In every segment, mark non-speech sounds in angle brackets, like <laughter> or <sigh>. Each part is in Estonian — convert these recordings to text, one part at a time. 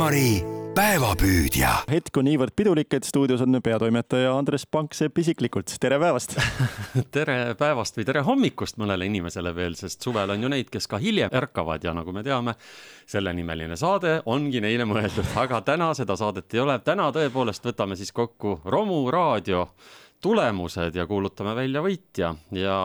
Elmari päevapüüdja. hetk on niivõrd pidulik, et stuudios on peatoimetaja Andres Panksepp isiklikult. tere päevast <laughs> tere päevast või tere hommikust mõnele inimesele veel, sest suvel on ju neid, kes ka hiljem ärkavad ja nagu me teame, sellenimeline saade ongi neile mõeldud, aga täna seda saadet ei ole. täna tõepoolest võtame siis kokku Romu raadio tulemused ja kuulutame välja võitja ja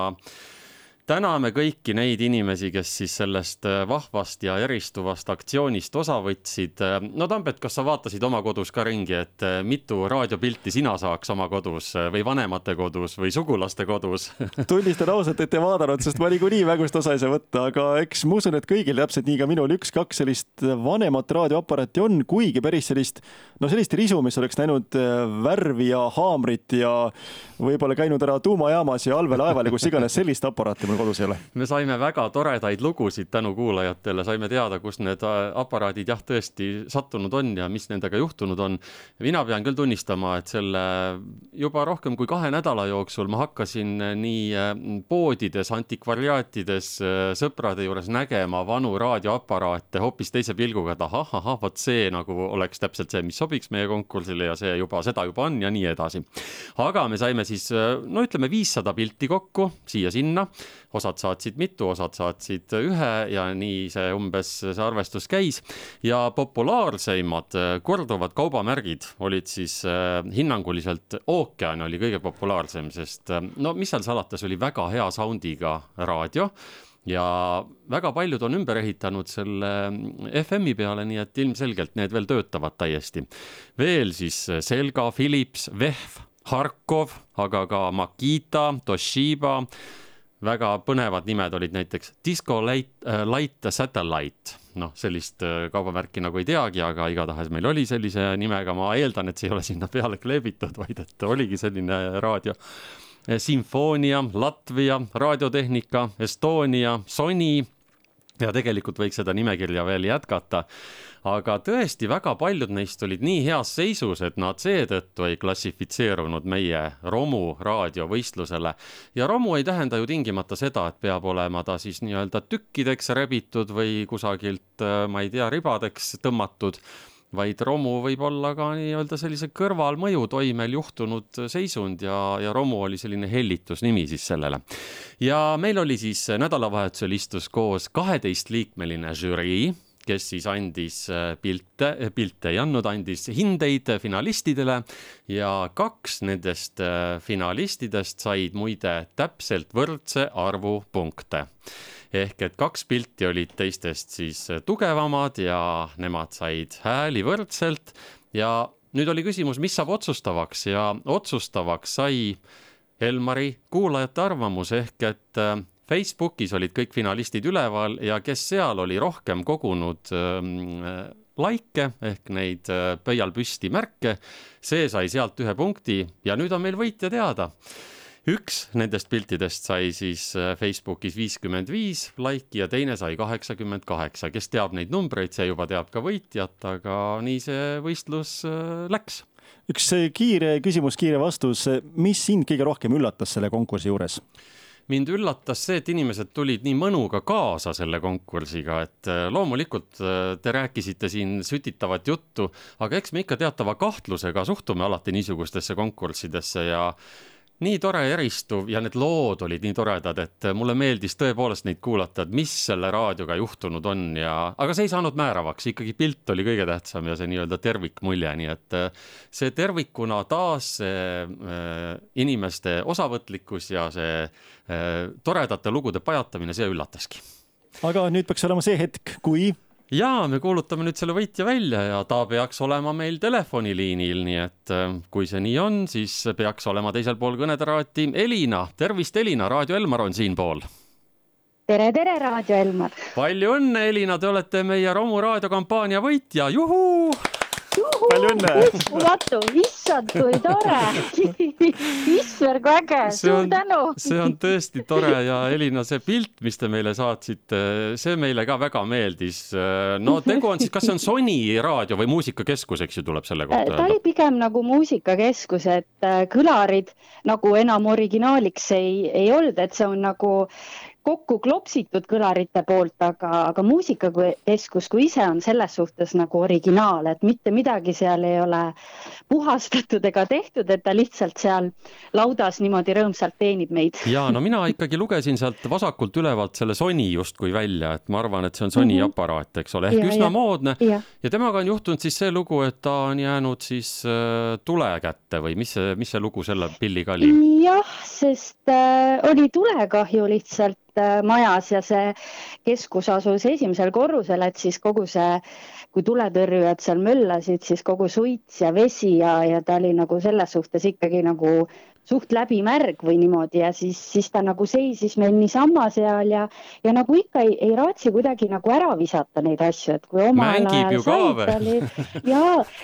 täname kõiki neid inimesi, kes siis sellest äh, vahvast ja eristuvast aktsioonist osa võtsid. Äh, no Tambet, kas sa vaatasid oma kodus ka ringi, et äh, mitu raadiopilti sina saaks oma kodus või vanemate kodus või sugulaste kodus <laughs> tunnistan ausalt, et ei vaadanud, sest ma niikuinii mängust osa ei saa võtta, aga eks ma usun, et kõigil täpselt nii ka minul üks-kaks sellist vanemat raadioaparaati on, kuigi päris sellist, no sellist risu, mis oleks näinud värvi ja haamrit ja võib-olla käinud ära tuumajaamas ja allveelaeval ja kus iganes sellist aparaati mul kodus ei ole. me saime väga toredaid lugusid tänu kuulajatele, saime teada, kus need äh, aparaadid jah, tõesti sattunud on ja mis nendega juhtunud on. mina pean küll tunnistama, et selle juba rohkem kui kahe nädala jooksul ma hakkasin äh, nii äh, poodides, antikvariaatides sõprade juures nägema vanu raadioaparaate hoopis teise pilguga, et ahah, ahah, vot see nagu oleks täpselt see, mis sobiks meie konkursile ja see juba, seda juba on ja nii edasi. aga me saime siis no ütleme viissada pilti kokku siia-sinna osad saatsid mitu, osad saatsid ühe ja nii see umbes see arvestus käis. ja populaarseimad korduvad kaubamärgid olid siis äh, hinnanguliselt ookean oli kõige populaarsem, sest äh, no mis seal salata, see oli väga hea sound'iga raadio ja väga paljud on ümber ehitanud selle äh, FM-i peale, nii et ilmselgelt need veel töötavad täiesti. veel siis Selga, Philips, VEHV, Harkov, aga ka Makita, Toshiba väga põnevad nimed olid näiteks Disco Light äh,, Light Satellite, noh, sellist äh, kaubamärki nagu ei teagi, aga igatahes meil oli sellise nimega, ma eeldan, et see ei ole sinna peale kleebitud, <laughs> vaid et oligi selline raadio. Sinfonia, Latvia, Raadiotehnika, Estonia, Sony ja tegelikult võiks seda nimekirja veel jätkata. aga tõesti, väga paljud neist olid nii heas seisus, et nad seetõttu ei klassifitseerunud meie romu raadiovõistlusele. ja romu ei tähenda ju tingimata seda, et peab olema ta siis nii-öelda tükkideks rebitud või kusagilt, ma ei tea, ribadeks tõmmatud vaid romu võib olla ka nii-öelda sellise kõrvalmõju toimel juhtunud seisund ja, ja romu oli selline hellitusnimi siis sellele. ja meil oli siis nädalavahetusel istus koos kaheteistliikmeline žürii kes siis andis äh, pilte, äh, pilte ei andnud, andis hindeid finalistidele ja kaks nendest äh, finalistidest said muide täpselt võrdse arvu punkte ehk et kaks pilti olid teistest siis tugevamad ja nemad said hääli võrdselt. Ja nüüd oli küsimus, mis saab otsustavaks? Ja otsustavaks sai Elmari kuulajate arvamus. Ehk et äh, Facebookis olid kõik finalistid üleval ja kes seal oli rohkem kogunud ähm, laike ehk neid äh, pöial püsti märke, see sai sealt ühe punkti. Ja nüüd on meil võitja teada üks nendest piltidest sai siis äh, Facebookis viiskümmend viis laiki ja teine sai kaheksakümmend kaheksa, kes teab neid numbreid, see juba teab ka võitjat, aga nii see võistlus äh, läks. üks kiire küsimus, kiire vastus, mis sind kõige rohkem üllatas selle konkursi juures? mind üllatas see, et inimesed tulid nii mõnuga kaasa selle konkursiga, et äh, loomulikult te rääkisite siin sütitavat juttu, aga eks me ikka teatava kahtlusega suhtume alati niisugustesse konkurssidesse ja nii tore eristuv ja need lood olid nii toredad, et mulle meeldis tõepoolest neid kuulata, et mis selle raadioga juhtunud on ja, aga see ei saanud määravaks, ikkagi pilt oli kõige tähtsam ja see nii-öelda tervikmulje, nii et äh, see tervikuna taas see äh, inimeste osavõtlikkus ja see äh, toredate lugude pajatamine, see üllataski. aga nüüd peaks olema see hetk, kui ja me kuulutame nüüd selle võitja välja ja ta peaks olema meil telefoniliinil, nii et äh, kui see nii on, siis peaks olema teisel pool kõneteraati Elina. tervist, Elina, Raadio Elmar on siinpool. tere, tere, Raadio Elmar. palju õnne, Elina, te olete meie Romu raadiokampaania võitja, juhuu palju õnne! uskumatu, issand, kui tore <laughs> issand, kui äge, suur tänu! see on tõesti tore ja Elina, see pilt, mis te meile saatsite, see meile ka väga meeldis. no tegu on siis, kas see on Sony raadio või muusikakeskus, eks ju, tuleb selle kohta öelda? ta oli pigem nagu muusikakeskus, et äh, kõlarid nagu enam originaaliks ei, ei olnud, et see on nagu kokku klopsitud kõlarite poolt, aga, aga muusikakeskus kui ise on selles suhtes nagu originaal, et mitte midagi seal ei ole puhastatud ega tehtud, et ta lihtsalt seal laudas niimoodi rõõmsalt teenib meid. ja no mina ikkagi lugesin sealt vasakult ülevalt selle Sony justkui välja, et ma arvan, et see on Sony mm -hmm. aparaat, eks ole, ehk ja, üsna ja. moodne ja. ja temaga on juhtunud siis see lugu, et ta on jäänud siis äh, tule kätte või mis see, mis see lugu selle pilliga oli? jah, sest äh, oli tulekahju lihtsalt majas ja see keskus asus esimesel korrusel, et siis kogu see, kui tuletõrjujad seal möllasid, siis kogu suits ja vesi ja, ja ta oli nagu selles suhtes ikkagi nagu suht läbimärg või niimoodi ja siis, siis ta nagu seisis meil niisama seal ja, ja nagu ikka ei, ei raatsi kuidagi nagu ära visata neid asju, et kui omal ajal said, oli ja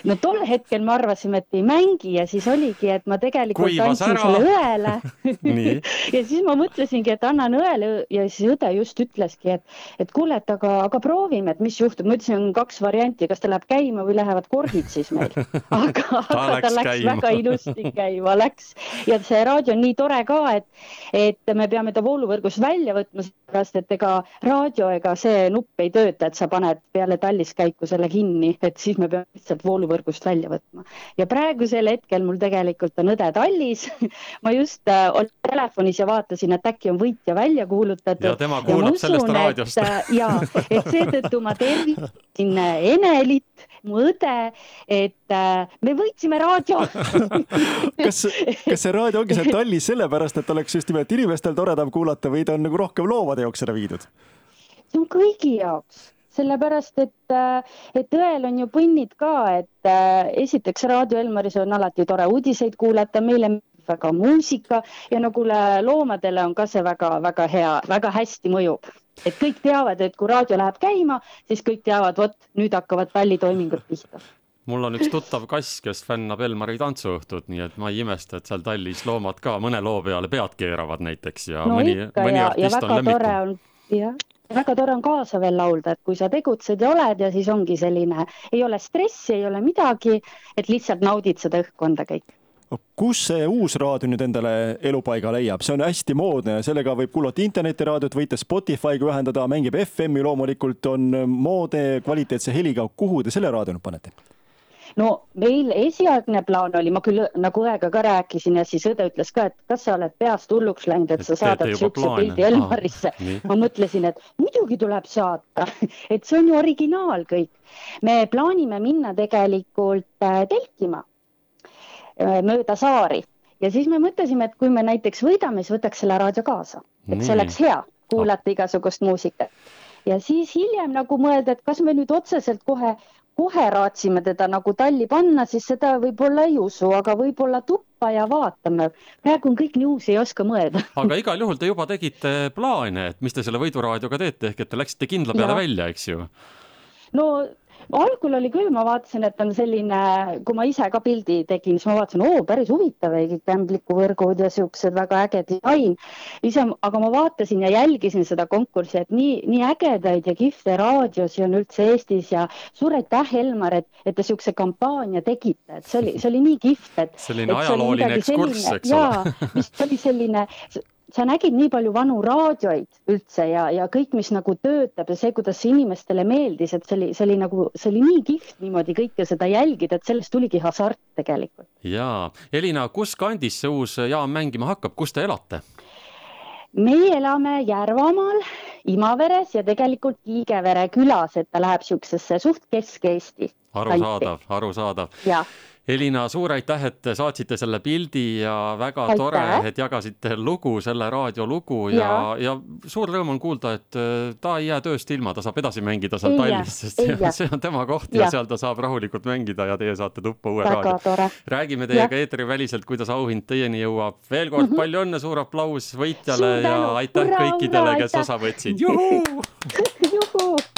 no tol hetkel me arvasime, et ei mängi ja siis oligi, et ma tegelikult Kuivas andsin ära. selle õele <laughs> <laughs> ja siis ma mõtlesingi, et annan õele ja siis õde just ütleski, et, et kuule, et aga, aga proovime, et mis juhtub. ma ütlesin, on kaks varianti, kas ta läheb käima või lähevad korgid siis meil. aga, <laughs> aga ta läks käima. väga ilusti käima, läks ja see raadio on nii tore ka, et, et me peame ta vooluvõrgust välja võtma, sellepärast et ega raadio ega see nupp ei tööta, et sa paned peale talliskäiku selle kinni, et siis me peame lihtsalt vooluvõrgust välja võtma. ja praegusel hetkel mul tegelikult on õde tallis <laughs> ma just äh, olin telefonis ja vaatasin, et äkki on võitja välja kuulutatud. ja tema kuulab ja sellest raadiost. Äh, ja, et seetõttu ma tervitan Enelit mu õde, et äh, me võitsime raadio <laughs> kas, kas see raadio ongi seal tallis sellepärast, et oleks just nimelt inimestel toredam kuulata või ta on nagu rohkem loomade jaoks ära viidud? see on kõigi jaoks sellepärast, et, äh, et õel on ju põnnid ka, et äh, esiteks Raadio Elmaris on alati tore uudiseid kuulata, meile väga muusika ja nagu loomadele on ka see väga-väga hea, väga hästi mõjub. Et kõik teavad, et kui raadio läheb käima, siis kõik teavad, vot nüüd hakkavad tallitoimingud pihta. Mul on üks tuttav kass, kes fännab Elmari tantsuõhtut, nii et ma ei imesta, et seal tallis loomad ka mõne loo peale pead keeravad näiteks ja no mõni, mõni ja, artist ja on lemmik. jah, väga tore on kaasa veel laulda, et kui sa tegutsed ja oled ja siis ongi selline, ei ole stressi, ei ole midagi, et lihtsalt naudid seda õhkkonda kõik kus see uus raadio nüüd endale elupaiga leiab, see on hästi moodne ja sellega võib kuulata internetiraadiot, võite Spotify'ga ühendada, mängib FM-i loomulikult, on moodne, kvaliteetse heliga. kuhu te selle raadio nüüd panete? no meil esialgne plaan oli, ma küll nagu õega ka rääkisin ja siis õde ütles ka, et kas sa oled peast hulluks läinud, et sa saadad siukse pildi Elmarisse. ma mõtlesin, et muidugi tuleb saata <laughs> et see on ju originaal kõik. me plaanime minna tegelikult äh, telkima mööda saari ja siis me mõtlesime, et kui me näiteks võidame, siis võtaks selle raadio kaasa, et see oleks hea kuulata igasugust muusikat. ja siis hiljem nagu mõelda, et kas me nüüd otseselt kohe, kohe raatsime teda nagu talli panna, siis seda võib-olla ei usu, aga võib-olla tuppa ja vaatame. praegu on kõik nii uus, ei oska mõelda. aga igal juhul te juba tegite plaane, et mis te selle võiduraadioga teete, ehk et te läksite kindla peale ja. välja, eks ju? no algul oli küll, ma vaatasin, et on selline, kui ma ise ka pildi tegin, siis ma vaatasin, oo, päris huvitav, kõik ämblikuvõrgud ja siuksed väga äge disain. ise, aga ma vaatasin ja jälgisin seda konkurssi, et nii, nii ägedaid ja kihvte raadiosi on üldse Eestis ja suur aitäh, Elmar, et, et te siukse kampaania tegite, et see oli, see oli nii kihvt, et. selline ajalooline ekskurss, eks ole. vist oli selline sa nägid nii palju vanu raadioid üldse ja, ja kõik, mis nagu töötab ja see, kuidas see inimestele meeldis, et see oli, see oli nagu, see oli nii kihvt niimoodi kõike seda jälgida, et sellest tuligi hasart tegelikult. jaa, Elina, kus kandis see uus jaam mängima hakkab, kus te elate? meie elame Järvamaal, Imaveres ja tegelikult Kiigevere külas, et ta läheb siuksesse suht Kesk-Eesti. arusaadav, arusaadav. Elina, suur aitäh, et saatsite selle pildi ja väga aitäh. tore, et jagasite lugu, selle raadiolugu ja, ja, ja suur rõõm on kuulda, et äh, ta ei jää tööst ilma, ta saab edasi mängida seal Tallis, sest see, see on tema koht ja. ja seal ta saab rahulikult mängida ja teie saate tuppa uue raadio. räägime teiega eetriväliselt, kuidas auhind teieni jõuab. veel kord mm -hmm. palju õnne, suur aplaus võitjale ja aitäh Ura, kõikidele, kes osa võtsid. juhuu <laughs>